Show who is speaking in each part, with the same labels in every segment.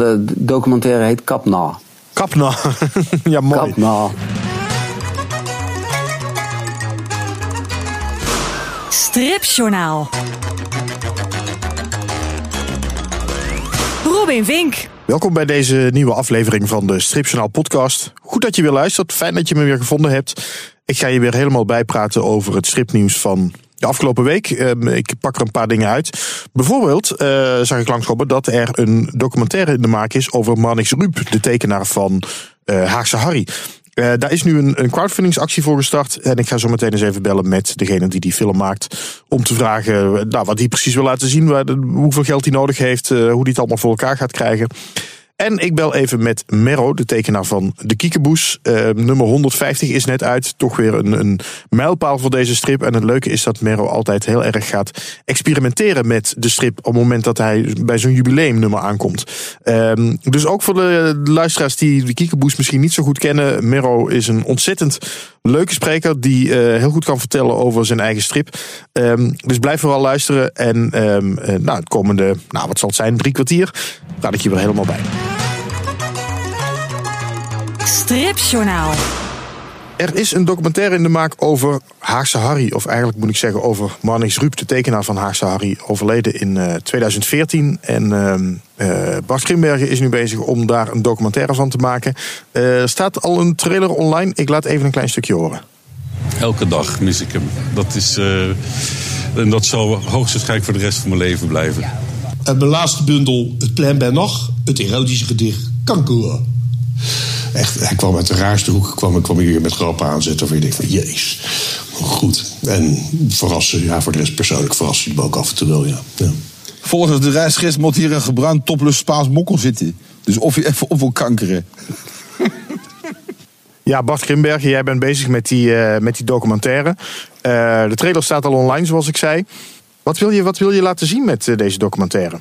Speaker 1: De documentaire heet Kapna.
Speaker 2: Kapna. ja, mooi.
Speaker 1: Kapna.
Speaker 3: Stripjournaal. Robin Vink.
Speaker 2: Welkom bij deze nieuwe aflevering van de Stripjournaal podcast. Goed dat je weer luistert. Fijn dat je me weer gevonden hebt. Ik ga je weer helemaal bijpraten over het stripnieuws van de afgelopen week. Ehm, ik pak er een paar dingen uit. Bijvoorbeeld uh, zag ik langskomen dat er een documentaire in de maak is over Marnix Ruub, de tekenaar van uh, Haagse Harry. Uh, daar is nu een, een crowdfundingsactie voor gestart. En ik ga zo meteen eens even bellen met degene die die film maakt. Om te vragen nou, wat hij precies wil laten zien. Waar, hoeveel geld hij nodig heeft. Hoe hij het allemaal voor elkaar gaat krijgen. En ik bel even met Merro, de tekenaar van De Kiekeboes. Uh, nummer 150 is net uit. Toch weer een, een mijlpaal voor deze strip. En het leuke is dat Merro altijd heel erg gaat experimenteren met de strip. op het moment dat hij bij zo'n jubileumnummer aankomt. Um, dus ook voor de luisteraars die De Kiekeboes misschien niet zo goed kennen. Merro is een ontzettend leuke spreker die uh, heel goed kan vertellen over zijn eigen strip. Um, dus blijf vooral luisteren. En uh, nou, het komende, nou, wat zal het zijn, drie kwartier, praat ik je weer helemaal bij.
Speaker 3: Stripjournaal.
Speaker 2: Er is een documentaire in de maak over Haagse Harry. Of eigenlijk moet ik zeggen over Marnix Ruup, de tekenaar van Haagse Harry. Overleden in uh, 2014. En uh, Bart Grimbergen is nu bezig om daar een documentaire van te maken. Uh, er staat al een trailer online. Ik laat even een klein stukje horen.
Speaker 4: Elke dag mis ik hem. Dat is... Uh, en dat zal hoogstwaarschijnlijk voor de rest van mijn leven blijven.
Speaker 5: En mijn laatste bundel, Het Plan bij Nog, het erotische gedicht Kanker. Echt, hij kwam uit de raarste hoek. Kwam, ik kwam hier met grappen aanzetten. Of je denkt van, jeez, goed. En verrassen, ja, voor de rest persoonlijk verrassen je me ook af en toe wel, ja. ja.
Speaker 6: Volgens de reisgids moet hier een gebruind topless Spaans mokkel zitten. Dus of je even op wil kankeren.
Speaker 2: Ja, Bart Grimbergen, jij bent bezig met die, uh, met die documentaire. Uh, de trailer staat al online, zoals ik zei. Wat wil je, wat wil je laten zien met uh, deze documentaire?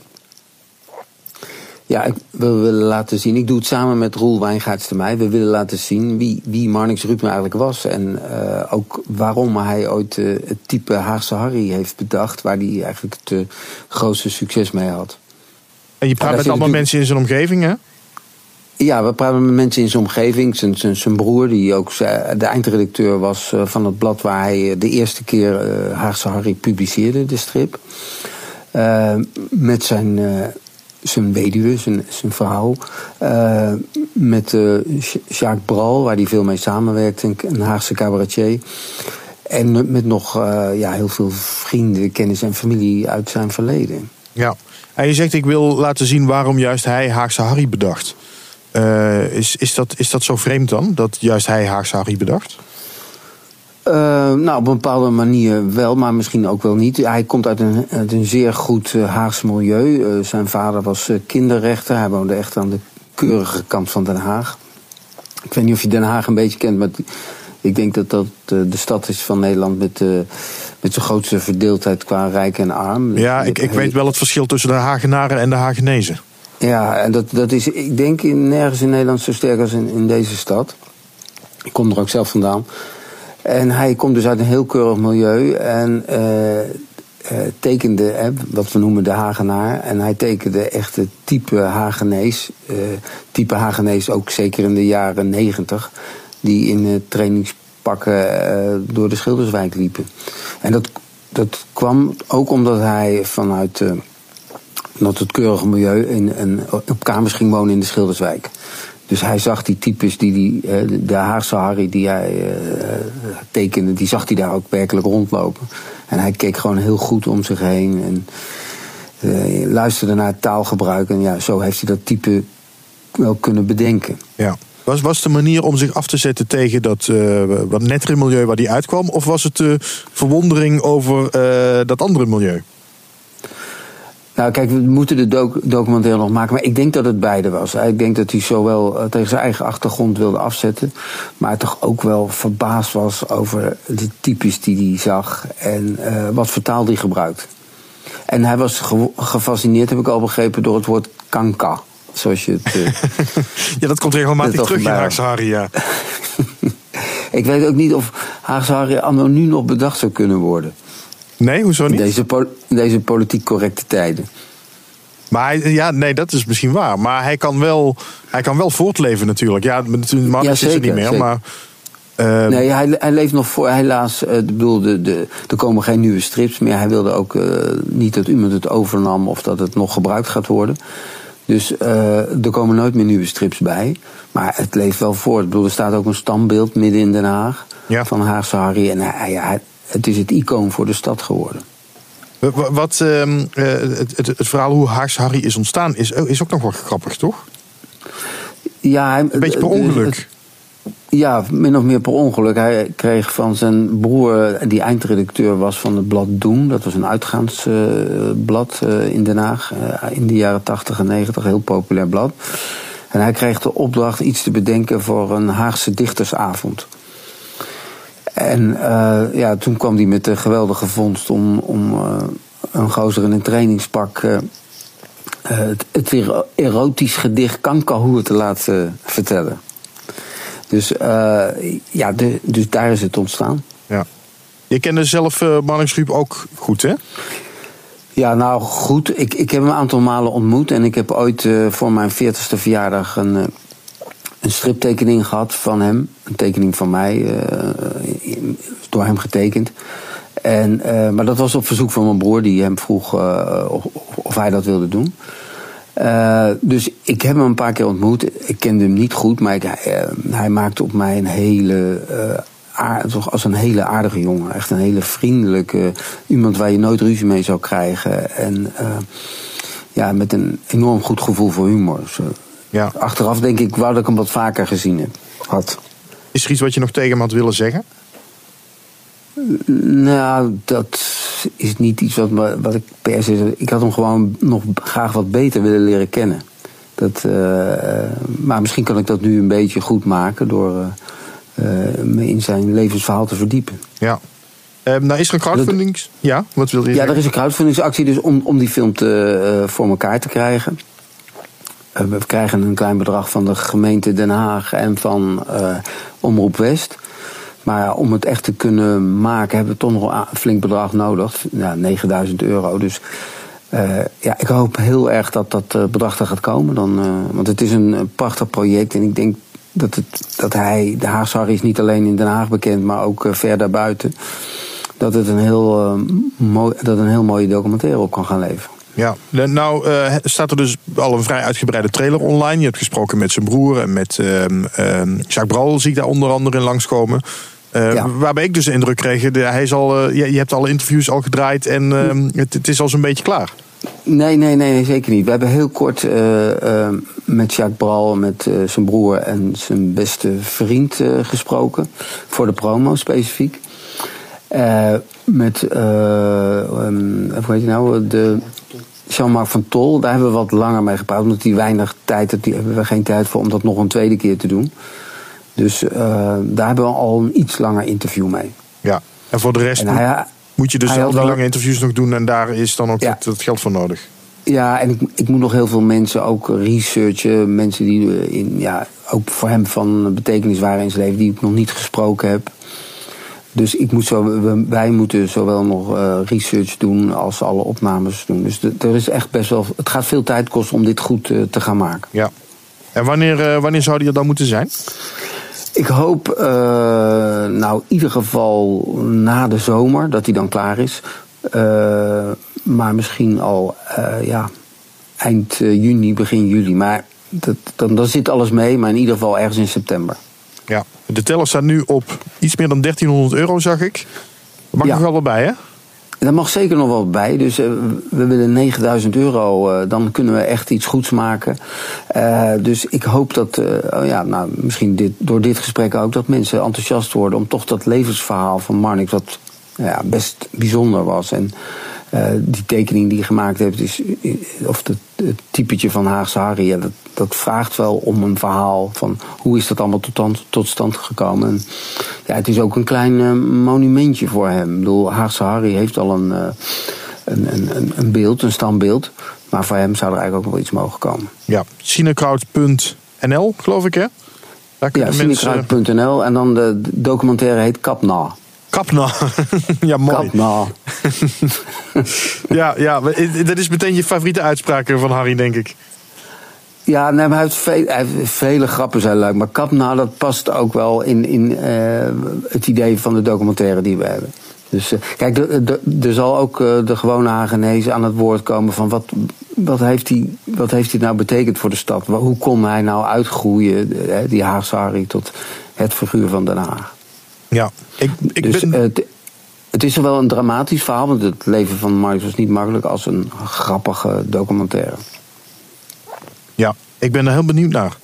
Speaker 1: Ja, ik, we willen laten zien. Ik doe het samen met Roel Wijngaards de mij. We willen laten zien wie, wie Marnix eigenlijk was. En uh, ook waarom hij ooit uh, het type Haagse Harry heeft bedacht. Waar hij eigenlijk het uh, grootste succes mee had.
Speaker 2: En je praat met allemaal mensen in zijn omgeving, hè?
Speaker 1: Ja, we praten met mensen in zijn omgeving. Zijn, zijn, zijn broer, die ook de eindredacteur was van het blad waar hij de eerste keer Haagse Harry publiceerde, de strip. met zijn zijn weduwe, zijn, zijn vrouw. Uh, met uh, Jacques Bral, waar hij veel mee samenwerkt, een Haagse cabaretier. En met nog uh, ja, heel veel vrienden, kennis en familie uit zijn verleden.
Speaker 2: Ja, en je zegt ik wil laten zien waarom juist hij Haagse Harry bedacht. is, is, dat, is dat zo vreemd dan, dat juist hij Haagse Harry bedacht?
Speaker 1: Uh, nou, op een bepaalde manier wel, maar misschien ook wel niet. Hij komt uit een, uit een zeer goed uh, Haags milieu. Uh, zijn vader was kinderrechter. Hij woonde echt aan de keurige kant van Den Haag. Ik weet niet of je Den Haag een beetje kent, maar ik denk dat dat de stad is van Nederland met, met zijn grootste verdeeldheid qua rijk en arm.
Speaker 2: Ja, ik, ik weet wel het verschil tussen de Hagenaren en de Hagenezen.
Speaker 1: Ja, en dat, dat is, ik denk, in, nergens in Nederland zo sterk als in, in deze stad. Ik kom er ook zelf vandaan. En hij komt dus uit een heel keurig milieu en uh, uh, tekende wat we noemen de Hagenaar. En hij tekende echt het type Hagenees. Uh, type Hagenees ook zeker in de jaren negentig. Die in trainingspakken door de Schilderswijk liepen. En dat, dat kwam ook omdat hij vanuit dat het keurige milieu in, in, op kamers ging wonen in de Schilderswijk. Dus hij zag die types, die, die, de Haagse Harry die hij uh, tekende, die zag hij daar ook werkelijk rondlopen. En hij keek gewoon heel goed om zich heen en uh, luisterde naar het taalgebruik. En ja, zo heeft hij dat type wel kunnen bedenken.
Speaker 2: Ja. Was, was de manier om zich af te zetten tegen dat uh, wat nettere milieu waar hij uitkwam? Of was het de verwondering over dat andere milieu?
Speaker 1: Nou, kijk, we moeten de doc documentaire nog maken. Maar ik denk dat het beide was. Ik denk dat hij zowel uh, tegen zijn eigen achtergrond wilde afzetten. Maar toch ook wel verbaasd was over de types die hij zag. En uh, wat vertaal hij gebruikt. En hij was ge gefascineerd, heb ik al begrepen, door het woord kanka. Zoals je het. Uh,
Speaker 2: ja, dat komt regelmatig terug in Haagse Harry, ja.
Speaker 1: ik weet ook niet of Haagse Harry nu nog bedacht zou kunnen worden.
Speaker 2: Nee, hoezo niet?
Speaker 1: Deze, po deze politiek correcte tijden.
Speaker 2: Maar hij, ja, nee, dat is misschien waar. Maar hij kan wel, hij kan wel voortleven natuurlijk. Ja, Marnix
Speaker 1: Ja,
Speaker 2: is
Speaker 1: zeker,
Speaker 2: niet meer.
Speaker 1: zeker.
Speaker 2: Maar eh,
Speaker 1: Nee, hij, hij leeft nog voor. Helaas, ik bedoel, de, de, er komen geen nieuwe strips meer. Hij wilde ook eh, niet dat iemand het overnam of dat het nog gebruikt gaat worden. Dus er komen nooit meer nieuwe strips bij. Maar het leeft wel voort. Ik bedoel, er staat ook een standbeeld midden in Den Haag
Speaker 2: Ja.
Speaker 1: van Haagse Harry. En hij, hij- het is het icoon voor de stad geworden.
Speaker 2: wa- wa- wat, ehm, eh, het, het, het verhaal hoe Haars Harry is ontstaan is, is ook nog wel grappig, toch?
Speaker 1: Ja, hij,
Speaker 2: Een beetje per ongeluk.
Speaker 1: Ja, min of meer per ongeluk. Hij kreeg van zijn broer, die eindredacteur was van het blad Doen. Dat was een uitgaansblad eh, in Den Haag eh, in de jaren 80 en 90. Heel populair blad. En hij kreeg de opdracht iets te bedenken voor een Haagse dichtersavond. En eh, ja, toen kwam hij met de geweldige vondst om, om eh, een gozer in een trainingspak... eh, het, het ero- erotisch gedicht Kankahoe te laten vertellen. Dus, ja, de, dus daar is het ontstaan.
Speaker 2: Ja. Je kende zelf Ruub ook goed, hè?
Speaker 1: Ja, nou goed. Ik, ik heb hem een aantal malen ontmoet. En ik heb ooit voor mijn 40ste verjaardag een, een striptekening gehad van hem. Een tekening van mij, eh, door hem getekend. En, eh, maar dat was op verzoek van mijn broer, die hem vroeg eh, of, hij dat wilde doen. Dus ik heb hem een paar keer ontmoet. Ik kende hem niet goed, maar hij maakte op mij een hele. toch als een hele aardige jongen. Echt een hele vriendelijke. Iemand waar je nooit ruzie mee zou krijgen. En ja, met een enorm goed gevoel voor humor. Eh,
Speaker 2: Ja.
Speaker 1: Achteraf denk ik, wou dat ik hem wat vaker gezien heb. Had.
Speaker 2: Is er iets wat je nog tegen hem had willen zeggen?
Speaker 1: Nou, dat is niet iets wat, me- wat ik per se. Ik had hem gewoon nog graag wat beter willen leren kennen. Dat, eh, maar misschien kan ik dat nu een beetje goed maken door eh, eh, me in zijn levensverhaal te verdiepen.
Speaker 2: Ja. Eh, nou, is er een crowdfunding? Ja, wat wilde je
Speaker 1: Ja,
Speaker 2: zeggen?
Speaker 1: er is een crowdfundingsactie dus om, om die film te, voor elkaar te krijgen. Eh, we krijgen een klein bedrag van de gemeente Den Haag en van eh, Omroep West. Maar om het echt te kunnen maken hebben we toch nog een flink bedrag nodig. Ja, 9000 euro. Dus eh, ja, ik hoop heel erg dat dat bedrag er gaat komen. Dan, want het is een, prachtig project. En ik denk dat, het, dat hij, de Haagse is niet alleen in Den Haag bekend, maar ook ver daarbuiten. Dat het een heel, dat een heel mooie documentaire op kan gaan leveren.
Speaker 2: Ja, nou eh, staat er dus al een vrij uitgebreide trailer online. Je hebt gesproken met zijn broer en met ehm, ehm, Jacques Bral zie ik daar onder andere in langskomen. Eh,
Speaker 1: Ja.
Speaker 2: Waarbij ik de indruk kreeg, de, hij is al, eh, je, je hebt alle interviews al gedraaid en ehm, het, het is al zo'n beetje klaar.
Speaker 1: Nee, nee, nee, nee, zeker niet. We hebben heel kort met Jacques Bral, met zijn broer en zijn beste vriend gesproken. Voor de promo specifiek. Met, hoe heet je nou, de Jean-Marc van Tol. Daar hebben we wat langer mee gepraat, omdat hij weinig tijd had. Die hebben we geen tijd voor om dat nog een tweede keer te doen. Dus eh, daar hebben we al een iets langer interview mee.
Speaker 2: Ja. En voor de rest
Speaker 1: hij,
Speaker 2: moet je dus al die lange interviews nog doen en daar is dan ook
Speaker 1: Ja.
Speaker 2: het, het geld voor nodig.
Speaker 1: Ja, en ik, ik moet nog heel veel mensen ook researchen. Mensen die eh, in, ja, ook voor hem van betekenis waren in zijn leven, die ik nog niet gesproken heb. Dus ik moet zo, wij moeten zowel nog eh, research doen als alle opnames doen. Dus er is echt best wel. Het gaat veel tijd kosten om dit goed eh, te gaan maken.
Speaker 2: Ja. En wanneer, eh, wanneer zou die er dan moeten zijn?
Speaker 1: Ik hoop, nou, in ieder geval na de zomer dat hij dan klaar is. Maar misschien al, ja, eind juni, begin juli. Maar dat, dan, dan zit alles mee, maar in ieder geval ergens in september.
Speaker 2: Ja. De teller staat nu op iets meer dan 1300 euro, zag ik. Er mag
Speaker 1: Ja.
Speaker 2: nog wel wat bij, hè?
Speaker 1: Daar mag zeker nog wel bij. Dus eh, we willen 9000 euro. eh, dan kunnen we echt iets goeds maken. Eh, dus ik hoop dat, oh ja, nou, misschien dit, door dit gesprek ook, dat mensen enthousiast worden om toch dat levensverhaal van Marnix, wat ja, best bijzonder was. En die tekening die je gemaakt hebt, is, of het, het typetje van Haagse Harry, ja, dat, dat vraagt wel om een verhaal van hoe is dat allemaal tot, stand- tot stand gekomen. En, ja, het is ook een klein eh, monumentje voor hem. Ik bedoel, Haagse Harry heeft al een, eh, een, een, een, een beeld, een standbeeld. Maar voor hem zou er eigenlijk ook nog iets mogen komen.
Speaker 2: Ja. Cinecrowd.nl, geloof ik, hè? Daar
Speaker 1: Ja, cinekruid.nl en dan de, documentaire heet Kapna.
Speaker 2: Kap nou. ja, mooi.
Speaker 1: Kap nou.
Speaker 2: Ja, ja, dat is meteen je favoriete uitspraak van Harry, denk ik.
Speaker 1: Ja, nee, maar hij heeft, veel, hij heeft vele grappen zijn leuk. Maar kap nou, dat past ook wel in, in eh, het idee van de documentaire die we hebben. Dus eh, kijk, er zal ook eh, de gewone Hagenees aan het woord komen van wat, wat, heeft hij, wat heeft hij nou betekend voor de stad? Hoe kon hij nou uitgroeien, die Haagse Harry, tot het figuur van Den Haag?
Speaker 2: Ja, ik, ik
Speaker 1: dus
Speaker 2: ben...
Speaker 1: het, het is wel een dramatisch verhaal, want het leven van Marx was niet makkelijk als een grappige documentaire.
Speaker 2: Ja, ik ben er heel benieuwd naar.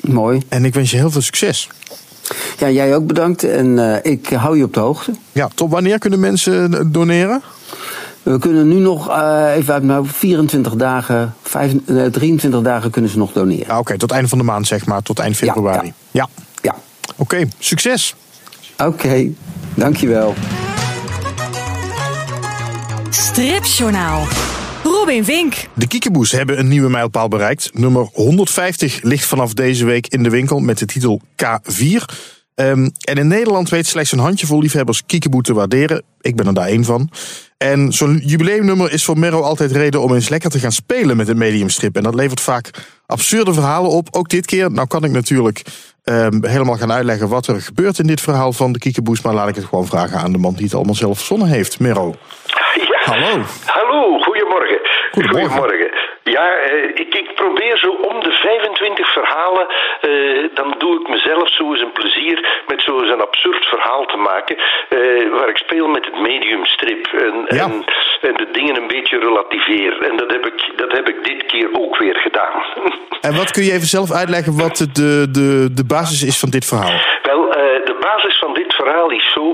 Speaker 1: Mooi.
Speaker 2: En ik wens je heel veel succes.
Speaker 1: Ja, jij ook bedankt en eh, ik hou je op de hoogte.
Speaker 2: Ja, tot wanneer kunnen mensen eh, doneren?
Speaker 1: We kunnen nu nog, eh, even uit mijn hoofd, 24 dagen, vijf, eh, 23 dagen kunnen ze nog doneren.
Speaker 2: Ja, Oké, tot eind van de maand zeg maar, tot eind
Speaker 1: Ja,
Speaker 2: februari. Ja,
Speaker 1: Ja,
Speaker 2: oké, succes.
Speaker 1: oké. Dankjewel.
Speaker 3: Stripjournaal. Robin Vink.
Speaker 2: De Kiekeboes hebben een nieuwe mijlpaal bereikt. Nummer 150 ligt vanaf deze week in de winkel met de titel K4. Ehm, en in Nederland weet slechts een handjevol liefhebbers Kiekeboe te waarderen. Ik ben er daar één van. En zo'n jubileumnummer is voor Merro altijd reden om eens lekker te gaan spelen met een mediumstrip. En dat levert vaak absurde verhalen op. Ook dit keer. Nou kan ik natuurlijk ehm, helemaal gaan uitleggen wat er gebeurt in dit verhaal van de Kiekeboes. Maar laat ik het gewoon vragen aan de man die het allemaal zelf verzonnen heeft. Merro.
Speaker 7: Ja.
Speaker 2: Hallo.
Speaker 7: Hallo, goedemorgen.
Speaker 2: Goedemorgen.
Speaker 7: Ja, eh, ik, ik probeer zo om de 25 verhalen, eh, dan doe ik mezelf zo eens een plezier met zo eens een absurd verhaal te maken. eh, waar ik speel met het mediumstrip en,
Speaker 2: Ja.
Speaker 7: en, en de dingen een beetje relativeer. En dat heb ik, dat heb ik dit keer ook weer gedaan.
Speaker 2: En wat kun je even zelf uitleggen wat de, de, de basis is van dit verhaal?
Speaker 7: Wel, de basis van dit verhaal is zo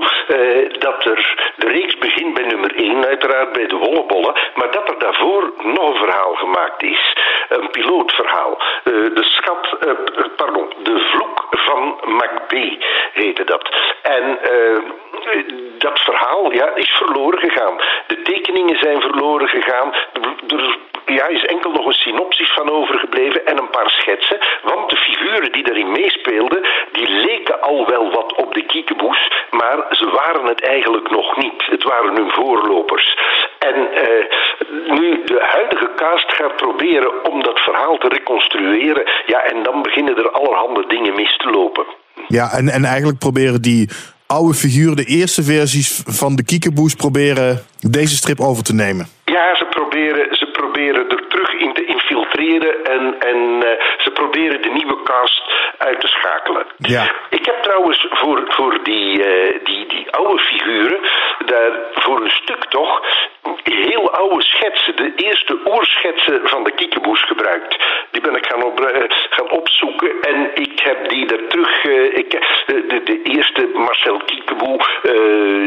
Speaker 7: dat er de reeks begint bij nummer 1, uiteraard bij de Wollebollen, maar dat daarvoor nog een verhaal gemaakt is. Een pilootverhaal. Eh, de schat, eh, p- pardon, de vloek van MacB heette dat. En eh, dat verhaal ja, is verloren gegaan. De tekeningen zijn verloren gegaan. Er ja, is enkel nog een synopsis van overgebleven en een paar schetsen. Want de figuren die daarin meespeelden, die leken al wel wat op de kiekeboes, maar ze waren het eigenlijk nog niet. Het waren hun voorlopers. Proberen om dat verhaal te reconstrueren, ja, en dan beginnen er allerhande dingen mis te lopen.
Speaker 2: Ja, en, en eigenlijk proberen die oude figuren, de eerste versies van de Kiekeboes, proberen deze strip over te nemen.
Speaker 7: Ja, ze proberen, ze proberen er terug in te infiltreren en, en eh, ze proberen de nieuwe cast uit te schakelen.
Speaker 2: Ja.
Speaker 7: Ik heb trouwens voor, voor die, eh, die, die oude figuren, daar voor een stuk toch, oude schetsen, de eerste oerschetsen van de kiekeboes gebruikt. Die ben ik gaan, op, eh, gaan opzoeken en ik heb die er terug, eh, ik, de, de, de eerste Marcel Kiekeboe, eh,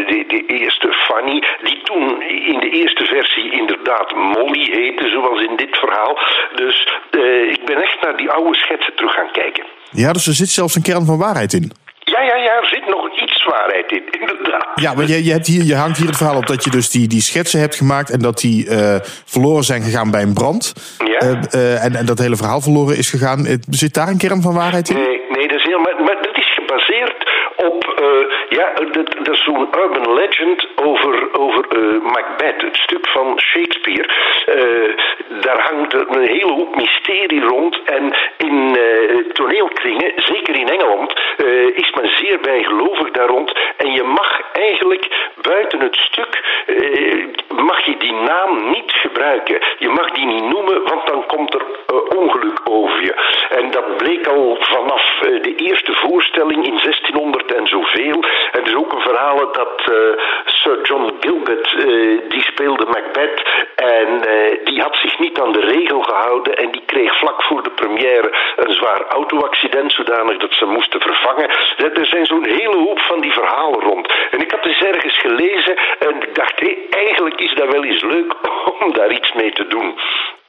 Speaker 7: de, de eerste Fanny, die toen in de eerste versie inderdaad Molly heette, zoals in dit verhaal. Dus eh, ik ben echt naar die oude schetsen terug gaan kijken.
Speaker 2: Ja, dus er zit zelfs een kern van waarheid in.
Speaker 7: Ja, ja, ja, er zit nog waarheid in, inderdaad.
Speaker 2: Ja, maar je, je, hebt hier, je hangt hier het verhaal op dat je dus die, die schetsen hebt gemaakt en dat die eh, verloren zijn gegaan bij een brand.
Speaker 7: Ja.
Speaker 2: Eh, eh, en, en dat hele verhaal verloren is gegaan. Zit daar een kern van waarheid in?
Speaker 7: Nee, ja, dat, dat is zo'n urban legend over, over eh, Macbeth, het stuk van Shakespeare. Eh, daar hangt een hele hoop mysterie rond en in eh, toneelkringen, zeker in Engeland, eh, is men zeer bijgelovig daar rond. En je mag eigenlijk buiten het stuk, eh, mag je die naam niet gebruiken. Je mag die niet noemen, want dan komt er eh, ongeluk over je. En dat bleek al vanaf eh, de eerste voorstelling in 1600 en zoveel. Er is ook een verhaal dat eh, Sir John Gilbert, eh, die speelde Macbeth. En eh, die had zich niet aan de regel gehouden. En die kreeg vlak voor de première een zwaar auto-accident, zodanig dat ze moesten vervangen. Er zijn zo'n hele hoop van die verhalen rond. En ik had dus ergens gelezen en ik dacht, hé, eigenlijk is dat wel eens leuk om daar iets mee te doen.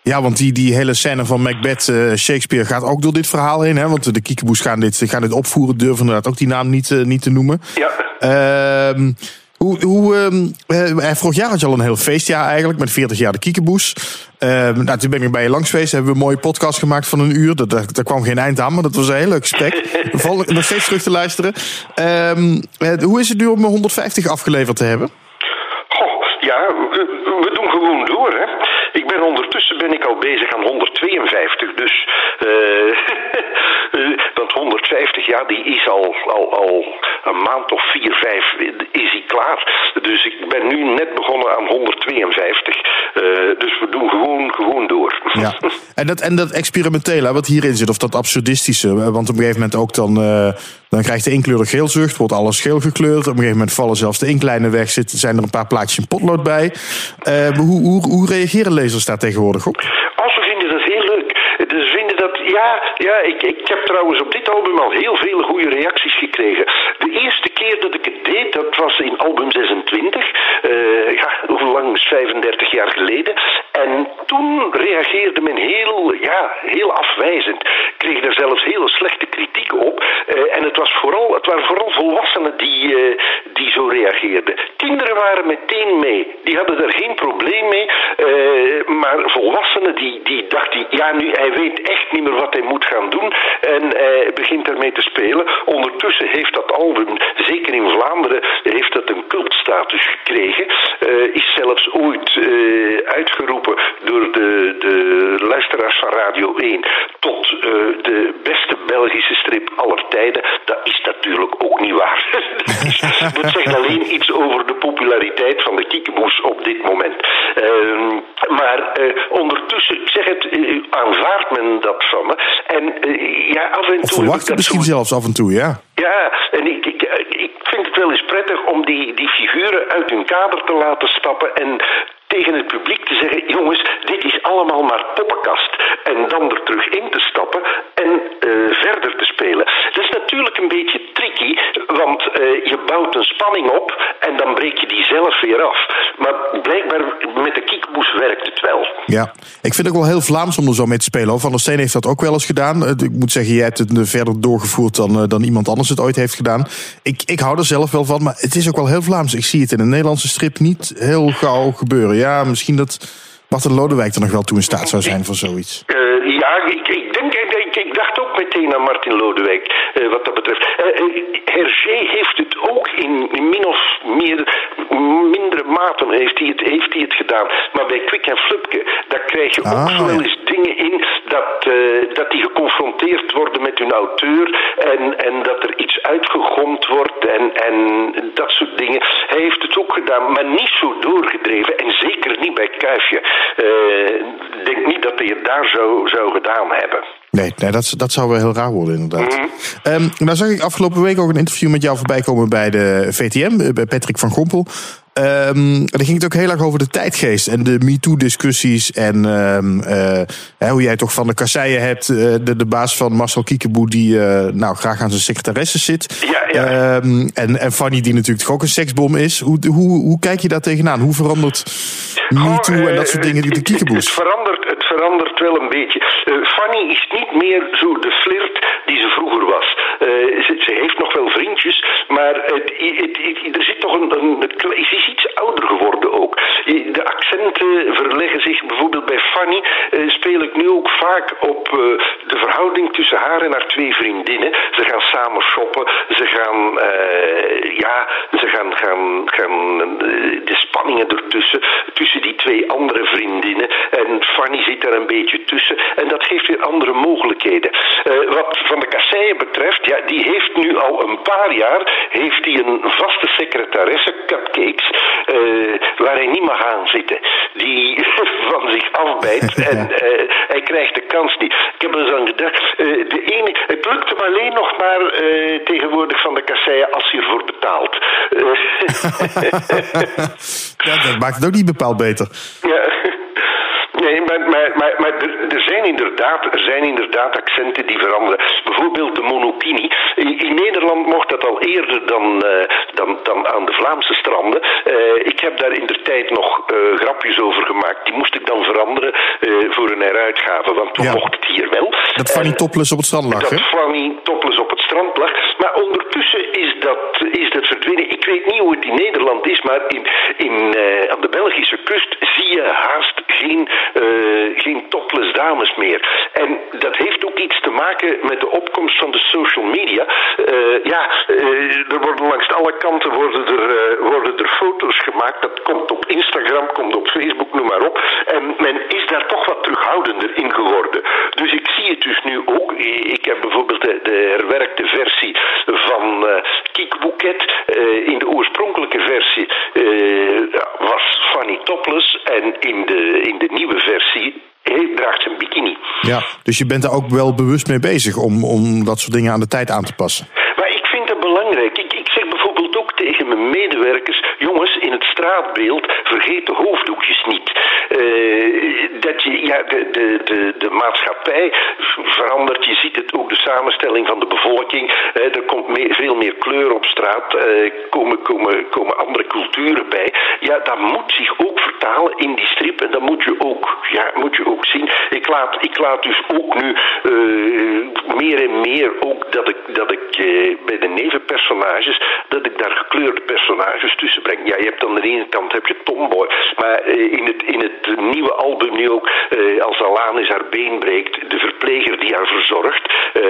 Speaker 2: Ja, want die, die hele scène van Macbeth, eh, Shakespeare gaat ook door dit verhaal heen. Hè? Want de Kiekeboes gaan dit, gaan dit opvoeren, durven inderdaad ook die naam niet, eh, niet te noemen.
Speaker 7: Ja.
Speaker 2: Ehm, Hoe, hoe, ehm, eh, vorig jaar had je al een heel feestjaar eigenlijk, met 40 jaar de Kiekeboes. Ehm, nou, toen ben ik bij je langs geweest, hebben we een mooie podcast gemaakt van een uur. Daar, daar, daar kwam geen eind aan, maar dat was een heel leuk gesprek. Nog steeds terug te luisteren. Hoe is het nu om 150 afgeleverd te hebben?
Speaker 7: Goh, ja, we doen gewoon door, hè. Ik ben ondertussen ben ik al bezig aan 152, dus... eh eh, want 150, ja, die is al, al, al een maand of vier, vijf is hij klaar. Dus ik ben nu net begonnen aan 152. Eh, dus we doen gewoon, gewoon door.
Speaker 2: Ja. En dat, en dat experimentele, wat hierin zit, of dat absurdistische. Want op een gegeven moment ook dan, eh, dan krijgt de inkleurig geelzucht, wordt alles geel gekleurd. Op een gegeven moment vallen zelfs de inklijnen weg, zitten, zijn er een paar plaatjes in potlood bij. Eh, hoe, hoe, hoe reageren lezers daar tegenwoordig op?
Speaker 7: Ja, ja ik, ik heb trouwens op dit album al heel veel goede reacties gekregen. De eerste keer dat ik het deed, dat was in album 26. Eh, ja, hoe lang is 35 jaar geleden. En toen reageerde men heel, ja, heel afwijzend. Kreeg daar zelfs hele slechte kritiek op. Eh, en het, was vooral, het waren vooral volwassenen die, eh, die zo reageerden. Kinderen waren meteen mee. Die hadden daar geen probleem mee. Eh, maar volwassenen die, die dachten, ja nu hij weet echt niet meer wat hij moet gaan doen. En hij begint ermee te spelen. Ondertussen heeft dat album, zeker in Vlaanderen, heeft dat een cultstatus gekregen. Eh, is zelfs ooit eh, uitgeroepen door de, de luisteraars van Radio 1 tot eh, de beste Belgische strip aller tijden. Dat is natuurlijk ook niet waar. dat zegt alleen iets over de populariteit van de kiekeboes op dit moment. Ehm, maar ondertussen, ik zeg het, aanvaardt men dat van me. En ja, af en
Speaker 2: Of
Speaker 7: toe...
Speaker 2: verwacht
Speaker 7: dat
Speaker 2: misschien
Speaker 7: zo-
Speaker 2: zelfs af en toe, ja.
Speaker 7: ja, en ik, ik, vind het wel eens prettig om die, die figuren uit hun kader te laten stappen en tegen het publiek te zeggen: jongens, dit is allemaal maar poppenkast. En dan er terug in te stappen en eh, verder natuurlijk een beetje tricky, want eh, je bouwt een spanning op en dan breek je die zelf weer af. Maar blijkbaar met de kiekboes werkt het wel.
Speaker 2: Ja, ik vind het ook wel heel Vlaams om er zo mee te spelen. Van der Steen heeft dat ook wel eens gedaan. Eh, Ik moet zeggen, jij hebt het eh, verder doorgevoerd dan, dan iemand anders het ooit heeft gedaan. Ik, ik hou er zelf wel van, maar het is ook wel heel Vlaams. Ik zie het in een Nederlandse strip niet heel gauw gebeuren. Ja, misschien dat Martin Lodewijk er nog wel toe in staat zou zijn voor zoiets.
Speaker 7: Ja, ik, ik, dacht ook meteen aan Martin Lodewijk, eh, wat dat betreft. Eh, eh, Hergé heeft het ook in, in min of meer, mindere mate heeft hij, het, heeft hij het gedaan. Maar bij Kwik en Flupke, daar krijg je ook
Speaker 2: Ah,
Speaker 7: zo wel eens dingen in dat, dat die geconfronteerd worden met hun auteur en, en dat er iets uitgegomd wordt en, en dat soort dingen. Hij heeft het ook gedaan, maar niet zo doorgedreven en zeker niet bij Kuifje. Ik denk niet dat hij het daar zo zou gedaan hebben.
Speaker 2: Nee, nee dat, dat zou wel heel raar worden, inderdaad. Nou zag ik afgelopen week ook een interview met jou voorbij komen bij de VTM, eh, bij Patrick van Gompel. Ehm daar ging het ook heel erg over de tijdgeest en de MeToo-discussies. En ehm, eh, hè, hoe jij toch van de kasseien hebt, eh, de, de baas van Marcel Kiekeboe, die eh, nou, graag aan zijn secretaresse zit.
Speaker 7: Ja, ja.
Speaker 2: Ehm, en, en Fanny, die natuurlijk toch ook een seksbom is. Hoe, hoe, hoe kijk je daar tegenaan? Hoe verandert MeToo en dat soort dingen die de
Speaker 7: Het, het
Speaker 2: Kiekeboes?
Speaker 7: verandert, het verandert wel een beetje. Fanny is niet meer zo de flirt die ze vroeger was. Ze, ze heeft nog wel vriendjes, maar het, het- het- er zit toch een, een, Ze iets ouder geworden ook. De accenten verleggen zich bijvoorbeeld bij Fanny. eh, speel ik nu ook vaak op eh, de verhouding tussen haar en haar twee vriendinnen. Ze gaan samen shoppen. Ze gaan, eh, ja, ze gaan, gaan, gaan de spanningen ertussen. Tussen die twee andere vriendinnen. En Fanny zit daar een beetje tussen. En dat geeft weer andere mogelijkheden. Wat van de kasseien betreft, ja, die heeft nu al een paar jaar heeft hij een vaste eh, waar hij niet mag aan zitten. Die van zich afbijt en eh, hij krijgt de kans niet. Ik heb er eens aan gedacht, eh, de ene, het lukt hem alleen nog maar eh, tegenwoordig van de kasseien als hij ervoor betaalt.
Speaker 2: Ja, dat maakt het ook niet bepaald beter.
Speaker 7: Ja. Nee, maar, maar, maar, maar er, er zijn inderdaad, er zijn inderdaad accenten die veranderen. Bijvoorbeeld de monokini. In, Nederland mocht dat al eerder dan, eh, dan, dan aan de Vlaamse stranden. Eh, ik heb daar in de tijd nog eh, grapjes over gemaakt. Die moest ik dan veranderen voor een heruitgave, want toen
Speaker 2: Ja.
Speaker 7: mocht het hier wel.
Speaker 2: Dat Fanny topless op het strand lag, hè?
Speaker 7: dat Fanny topless op het strand lag. Maar ondertussen is dat, is dat verdwenen. Ik weet niet hoe het in Nederland is, maar in, in, eh, aan de Belgische kust zie je haast geen, eh, geen topless dames meer. En dat heeft ook iets te maken met de opkomst van de social media. Eh, ja, er worden langs alle kanten worden er, worden er foto's gemaakt. Dat komt op Instagram, komt op Facebook, noem maar op. En men is daar toch wat terughoudender in geworden. Dus ik zie het dus nu ook. Ik heb bijvoorbeeld de, de herwerkte versie van Kiek Bouquet. Eh, in de oorspronkelijke versie eh, was Fanny topless. En in de, in de nieuwe versie eh, draagt ze een bikini.
Speaker 2: Ja, dus je bent daar ook wel bewust mee bezig om, om dat soort dingen aan de tijd aan te passen.
Speaker 7: Maar ik vind dat belangrijk. Ik, ik zeg bijvoorbeeld ook tegen mijn medewerkers: jongens, in het straatbeeld vergeet de hoofddoekjes niet. Eh, dat je, ja, de, de, de, de maatschappij verandert. Je ziet het ook de samenstelling van de bevolking. Er komt veel meer kleur op straat. Eh, komen, komen, komen andere culturen bij. Ja, dat moet zich ook vertalen in die strip. En dat moet je ook, ja, moet je ook zien. Ik laat, ik laat dus ook nu eh, meer en meer ook dat ik, dat ik eh, bij de nevenpersonages, dat ik daar gekleurde personages tussen breng. Ja, je hebt aan de ene kant heb je Tomboy, maar in, het, in het nieuwe album ook, eh, als Alanis haar been breekt, de verpleger die haar verzorgt, eh,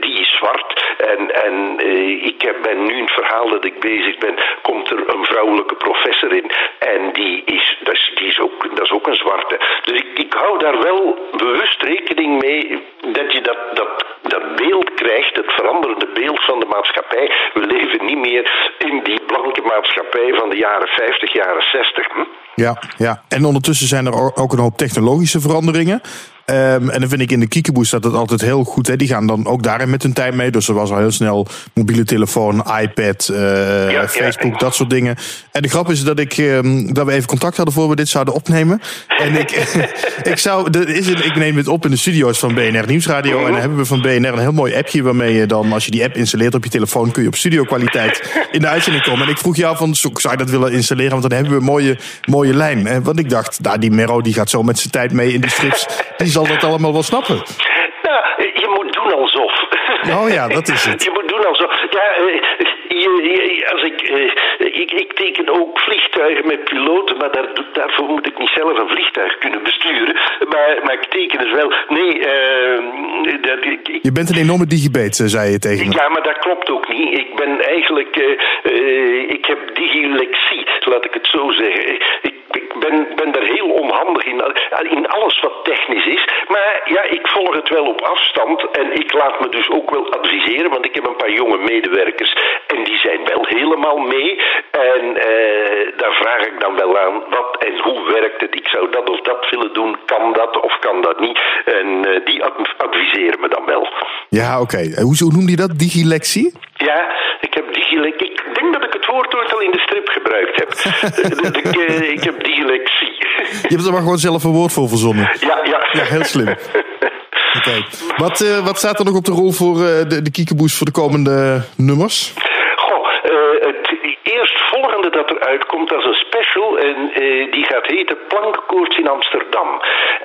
Speaker 7: die is zwart. En, en eh, ik heb, ben nu in het verhaal dat ik bezig ben, komt er een vrouwelijke professor in. En die is, dat is, is, ook, dat is ook een zwarte. Dus ik, ik hou daar wel bewust rekening mee dat je dat, dat, dat beeld krijgt, het veranderende beeld van de maatschappij. We leven niet meer in die blanke maatschappij van de jaren 50, jaren 60. Hm?
Speaker 2: Ja, ja. En ondertussen zijn er ook een hoop technologische veranderingen. Ehm, en dan vind ik in de Kiekeboe staat het altijd heel goed. Hè. Die gaan dan ook daarin met hun tijd mee. Dus er was al heel snel mobiele telefoon, iPad, eh,
Speaker 7: ja.
Speaker 2: Facebook, dat soort dingen. En de grap is dat, ik, ehm, dat we even contact hadden voor we dit zouden opnemen. En ik, ik, zou, er is een, ik neem het op in de studio's van BNR Nieuwsradio. En dan hebben we van BNR een heel mooi appje waarmee je dan, als je die app installeert op je telefoon, kun je op studio kwaliteit in de uitzending komen. En ik vroeg jou van, zo- zou je dat willen installeren? Want dan hebben we een mooie, mooie lijn. Want ik dacht, nou, die Mero die gaat zo met zijn tijd mee in die strips. Die zal dat allemaal wel snappen.
Speaker 7: Nou, je moet doen alsof.
Speaker 2: Oh ja, dat is het.
Speaker 7: Je moet doen alsof. Ja, eh, je, als ik, eh, ik, ik teken ook vliegtuigen met piloten, maar daar, daarvoor moet ik niet zelf een vliegtuig kunnen besturen. Maar, maar ik teken het wel. Nee, eh, dat, ik, ik-
Speaker 2: Je bent een enorme digibeet, eh, zei je tegen me.
Speaker 7: ja, maar dat klopt ook niet. Ik ben eigenlijk, ik heb digilexie, laat ik het zo zeggen. Ik ben, ben daar heel onhandig in, in alles wat technisch is. Maar ja, ik volg het wel op afstand en ik laat me dus ook wel adviseren, want ik heb een paar jonge medewerkers en die zijn wel helemaal mee. En eh, daar vraag ik dan wel aan, wat en hoe werkt het? Ik zou dat of dat willen doen, kan dat of kan dat niet? En eh, die ad- adviseren me dan wel.
Speaker 2: Ja, oké. Eh, Hoe, hoe noemde je dat? Digilexie?
Speaker 7: Ja, ik heb digilek. Ik denk dat ik het woord ooit al in de strip gebruikt heb. Ik, eh, ik heb.
Speaker 2: Je hebt er maar gewoon zelf een woord voor verzonnen.
Speaker 7: ja, ja.
Speaker 2: Ja, heel slim. Oké. Wat, eh, wat staat er nog op de rol voor eh, de, de kiekeboes voor de komende nummers?
Speaker 7: Goh, eh, het eerstvolgende dat er uitkomt, dat is een special. En die gaat heten Plankenkoorts in Amsterdam.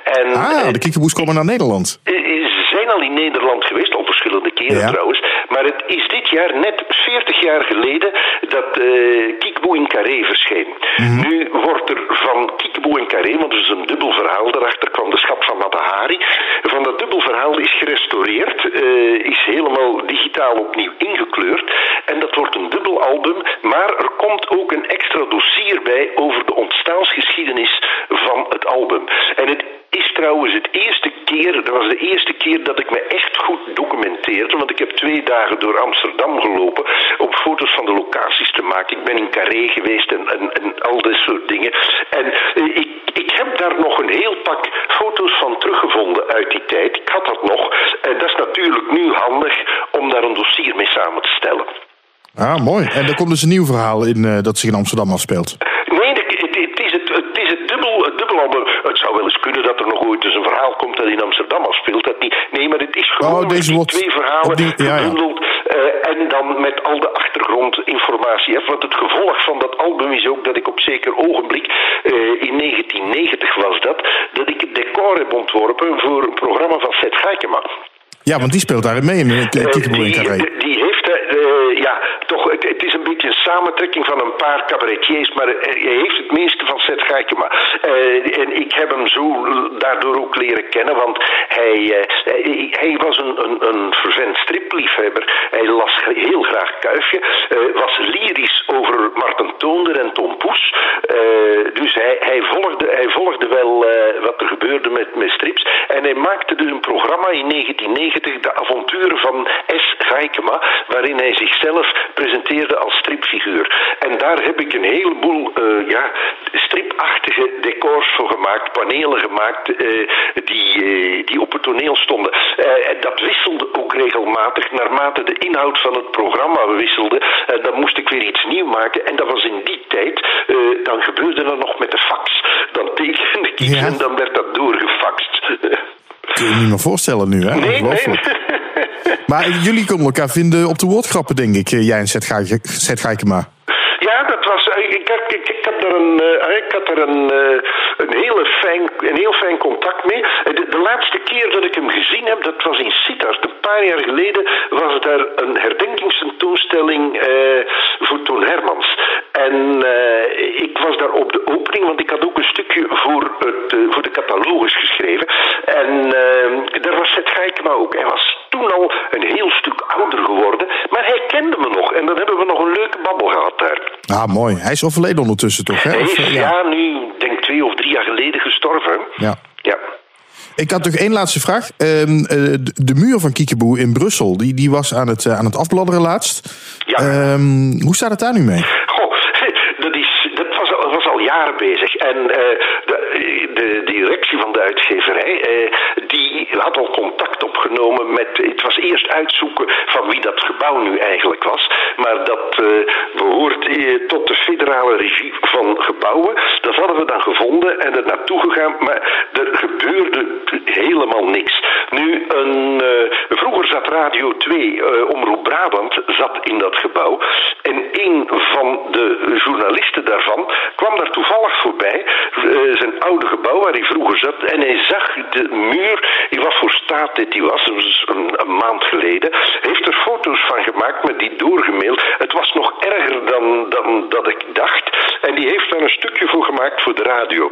Speaker 7: En,
Speaker 2: Ah, de kiekeboes komen naar Nederland.
Speaker 7: Ze zijn al in Nederland geweest, al verschillende keren
Speaker 2: Ja.
Speaker 7: trouwens. Maar het is dit jaar net 40 jaar geleden dat eh Kiekeboe in Carré verscheen.
Speaker 2: Mhm.
Speaker 7: Nu wordt er van Kiekeboe in Carré, want er is een dubbel verhaal, daarachter kwam de schat van Matahari. Van dat dubbel verhaal is gerestaureerd, eh, is helemaal digitaal opnieuw ingekleurd. En dat wordt een dubbel album, maar er komt ook een extra dossier bij over de ontstaansgeschiedenis van het album. En het is trouwens het eerste keer, dat was de eerste keer dat ik me echt goed documenteerde. Want ik heb twee dagen door Amsterdam gelopen om foto's van de locaties te maken. Ik ben in Carré geweest en, al dat soort dingen. En eh, ik, ik heb daar nog een heel pak foto's van teruggevonden uit die tijd. Ik had dat nog. En dat is natuurlijk nu handig om daar een dossier mee samen te stellen.
Speaker 2: Ah, mooi. En er komt dus een nieuw verhaal in eh, dat zich in Amsterdam afspeelt.
Speaker 7: Amsterdam afspeelt. Dat niet. Nee, maar het is gewoon
Speaker 2: Oh, deze
Speaker 7: die twee verhalen
Speaker 2: opnieuw- ja,
Speaker 7: eh, en dan met al de achtergrondinformatie. Hè. Want het gevolg van dat album is ook dat ik op zeker ogenblik, eh, in 1990 was dat, dat ik het decor heb ontworpen voor een programma van Seth Gaikema.
Speaker 2: Ja, want die speelt daarin mee in de
Speaker 7: Eh,
Speaker 2: kiekeboe in
Speaker 7: die,
Speaker 2: Carré.
Speaker 7: die heeft, eh, toch, het, het is een beetje een samentrekking van een paar cabaretiers, maar eh, hij heeft het meeste van Seth Gaikema. Eh, en ik heb hem zo daardoor ook leren kennen, want hij, eh, hij, hij was een, een, een vervent stripliefhebber. Hij las heel graag Kuifje, eh, was lyrisch over Marten Toonder en Tom Poes. Eh, dus hij, hij, volgde, hij volgde wel eh, met strips. En hij maakte dus een programma in 1990, De Avonturen van S. Gaikema, waarin hij zichzelf presenteerde als stripfiguur. En daar heb ik een heleboel eh, ja, stripachtige decors voor gemaakt, panelen gemaakt, eh, die, eh, die op het toneel stonden. Eh, en dat wisselde ook regelmatig naarmate de inhoud van het programma wisselde. Dan moest ik weer iets nieuw maken. En dat was in die tijd, dan gebeurde dat nog met de fax. Dan tekende ik iets
Speaker 2: Ja.
Speaker 7: en dan werd dat doorgefaxt.
Speaker 2: Kun je je niet meer voorstellen nu, hè?
Speaker 7: Nee, nee.
Speaker 2: Maar jullie konden elkaar vinden op de woordgrappen, denk ik, jij en Seth Gaikema.
Speaker 7: Ja, dat was. Ik, daar een, eh, ik had er een, eh, een, hele fijn, een heel fijn contact mee. Eh, De, de laatste keer dat ik hem gezien heb, dat was in Sittard. Een paar jaar geleden was daar een herdenkingstentoonstelling voor Toon Hermans. En eh, ik was daar op de opening, want ik had ook een stukje voor, het, eh, voor de catalogus geschreven. En eh, daar was Seth Gaikema ook. Hij was toen al een heel stuk ouder geworden, maar hij kende me nog. En dan hebben we nog een leuke babbel gehad daar.
Speaker 2: Ah, mooi. Hij is overleden ondertussen, toch? Hè?
Speaker 7: Hij is
Speaker 2: eh,
Speaker 7: ja. nu, denk ik, twee of drie jaar geleden gestorven.
Speaker 2: Ja.
Speaker 7: Ja.
Speaker 2: Ik had nog één laatste vraag. Ehm, eh, de, muur van Kiekeboe in Brussel, die, die was aan het, aan het afbladderen laatst.
Speaker 7: Ja.
Speaker 2: Ehm, hoe staat het daar nu mee?
Speaker 7: Jaren bezig. En eh, de, de directie van de uitgeverij, eh, die had al contact opgenomen met... Het was eerst uitzoeken van wie dat gebouw nu eigenlijk was. Maar dat eh, behoort eh, tot de federale regie van gebouwen. Dat hadden we dan gevonden en er naartoe gegaan. Maar er gebeurde helemaal niks. Nu, een, eh, vroeger zat Radio 2, eh, Omroep Brabant, zat in dat gebouw. En een van de journalisten daarvan kwam daar toevallig voorbij. zijn oude gebouw waar hij vroeger zat. En hij zag de muur, wat voor staat dit die was, was een, een maand geleden. Heeft er foto's van gemaakt met die doorgemaild. Het was nog erger dan, dan dat ik dacht. En die heeft daar een stukje voor gemaakt voor de radio.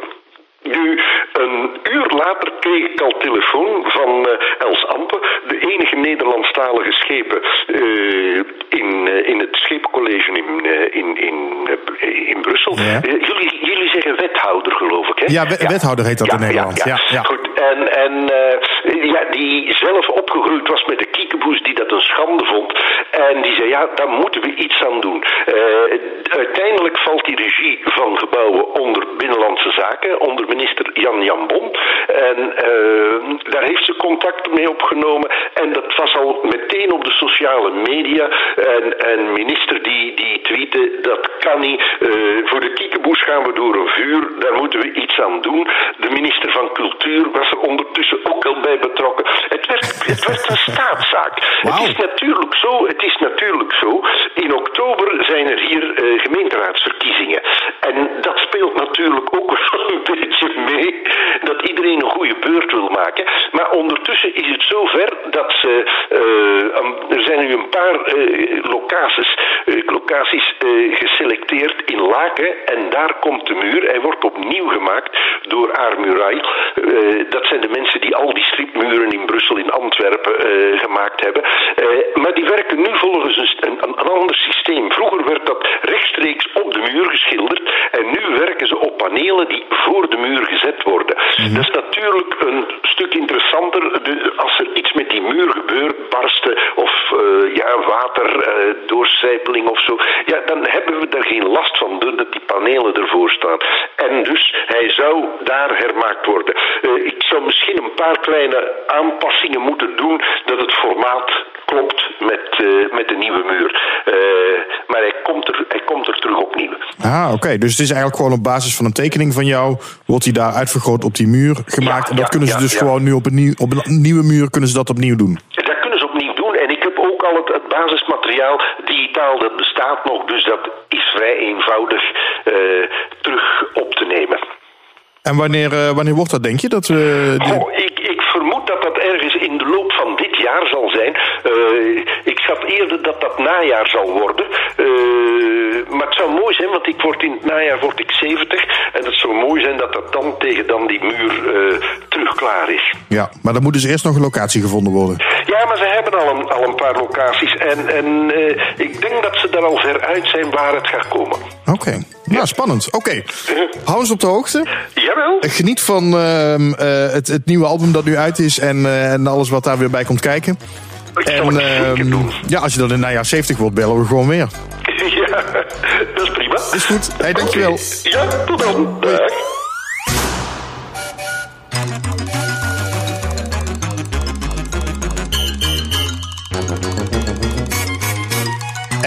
Speaker 7: Nu, een uur later kreeg ik al telefoon van eh, Els Ampe, de enige Nederlandstalige schepen eh, in, eh, in het schepencollege in, in, in, in Brussel.
Speaker 2: Ja.
Speaker 7: Jullie, jullie zeggen wethouder, geloof ik, hè?
Speaker 2: Ja, we- wethouder heet dat in Nederland. Ja, ja.
Speaker 7: Goed, en, en ja, die zelf opgegroeid was met de kiekeboes die dat een schande vond. En die zei, ja, daar moeten we iets aan doen. Uiteindelijk valt die regie van gebouwen onder Binnenlandse Zaken, onder minister Jan Jan Bon. En eh, daar heeft ze contact mee opgenomen. En dat was al meteen op de sociale media. En, en minister die, die tweette, dat kan niet. Eh, voor de kiekeboes gaan we door een vuur. Daar moeten we iets aan doen. De minister van Cultuur was er ondertussen ook al bij betrokken. Het werd, het werd een staatszaak. Het is natuurlijk zo, het is natuurlijk zo. In oktober zijn er hier eh, gemeenteraadsverkiezingen. En dat speelt natuurlijk ook een beetje mee. Dat iedereen een goede beurt wil maken. Maar ondertussen is het zover dat ze. eh, er zijn nu een paar eh, locaties, eh, locaties geselecteerd in Laken. En daar komt de muur. Hij wordt opnieuw gemaakt door Armurai. Eh, dat zijn de mensen die al die stripmuren in Brussel, in Antwerpen gemaakt hebben. Maar die werken nu volgens een, een, een ander systeem. Vroeger werd dat rechtstreeks op de muur geschilderd. En nu werken ze op panelen die voor de muur gezet worden. Dat is natuurlijk een stuk interessanter als er iets met die muur gebeurt, barsten of eh, ja, water, doorcijpeling of zo. Ja, dan hebben we daar geen last van doordat die panelen ervoor staan. En dus hij zou daar hermaakt worden. Eh, ik zou misschien een paar kleine aanpassingen moeten doen dat het formaat klopt met, met de nieuwe muur. Maar hij komt, er, er terug opnieuw.
Speaker 2: Ah, oké. Dus het is eigenlijk gewoon op basis van een tekening van jou. Wordt die daar uitvergroot op die muur gemaakt.
Speaker 7: Ja,
Speaker 2: en dat
Speaker 7: ja,
Speaker 2: kunnen ze
Speaker 7: ja,
Speaker 2: dus gewoon nu op een, nieuw, op een nieuwe muur kunnen ze dat opnieuw doen.
Speaker 7: Dat kunnen ze opnieuw doen. En ik heb ook al het, het basismateriaal digitaal, dat bestaat nog. Dus dat is vrij eenvoudig eh, terug op te nemen.
Speaker 2: En wanneer, eh, wanneer wordt dat, denk je? Dat we die...
Speaker 7: Goh, ik, ik vermoed dat dat ergens in de loop van dit jaar zal zijn. Eh, ik schat eerder dat dat najaar zal worden. Eh, maar het zou mooi zijn, want ik word in het najaar word ik 70. En het zou mooi zijn dat dat dan tegen dan die muur eh, terug klaar is.
Speaker 2: Ja, maar dan moet dus eerst nog een locatie gevonden worden.
Speaker 7: Ja, maar ze hebben al een, al een paar locaties. En, en eh, ik denk dat ze er al ver uit zijn waar het gaat komen.
Speaker 2: Oké, nou spannend. Oké, hou ons op de hoogte.
Speaker 7: Jawel.
Speaker 2: Geniet van ehm, eh, het, het nieuwe album dat nu uit is en, en alles wat daar weer bij komt kijken.
Speaker 7: Ik zeker
Speaker 2: ehm,
Speaker 7: doen.
Speaker 2: ja, als je dan in najaar 70 wilt, bellen we gewoon weer.
Speaker 7: ja, dat is prima.
Speaker 2: Is goed. Hey, dankjewel.
Speaker 7: Oké. Ja, tot dan. Dag.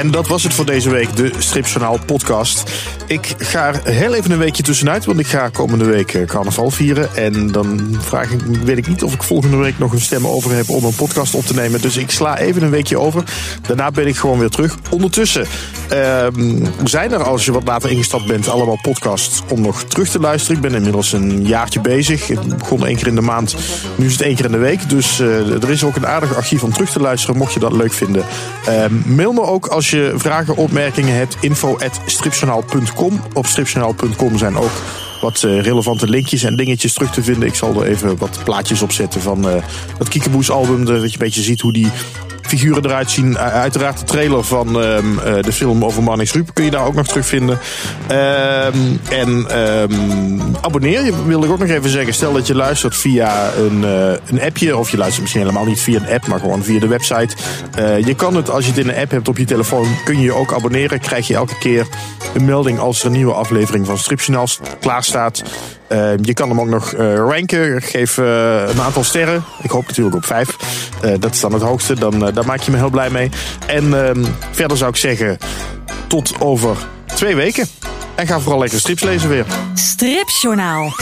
Speaker 2: En dat was het voor deze week, de Stripjournaal podcast. Ik ga er heel even een weekje tussenuit, want ik ga komende week eh, carnaval vieren. En dan vraag ik, weet ik niet of ik volgende week nog een stem over heb om een podcast op te nemen. Dus ik sla even een weekje over. Daarna ben ik gewoon weer terug. Ondertussen ehm, zijn er, als je wat later ingestapt bent, allemaal podcasts om nog terug te luisteren. Ik ben inmiddels een jaartje bezig. Ik begon één keer in de maand, nu is het één keer in de week. Dus eh, er is ook een aardig archief om terug te luisteren, mocht je dat leuk vinden. Ehm, mail me ook als je vragen, opmerkingen hebt. info.stripjournaal.com. Op stripjournaal.com zijn ook wat eh, relevante linkjes en dingetjes terug te vinden. Ik zal er even wat plaatjes op zetten van eh dat Kiekeboes album. Dat je een beetje ziet hoe die figuren eruit zien. Uh, uiteraard de trailer van ehm, eh, de film over Marnix Ruip kun je daar ook nog terugvinden. Ehm, en ehm, abonneer je, wil ik ook nog even zeggen. Stel dat je luistert via een, eh, een appje. Of je luistert misschien helemaal niet via een app, maar gewoon via de website. Eh, je kan het, als je het in een app hebt op je telefoon, kun je je ook abonneren. Krijg je elke keer een melding als er een nieuwe aflevering van Stripjournaal klaar staat. Uh, je kan hem ook nog uh, ranken. Geef uh, een aantal sterren. Ik hoop natuurlijk op vijf. dat is dan het hoogste. Dan, daar maak je me heel blij mee. En ehm, verder zou ik zeggen, tot over twee weken. En ga vooral lekker strips lezen weer.
Speaker 3: Stripjournaal.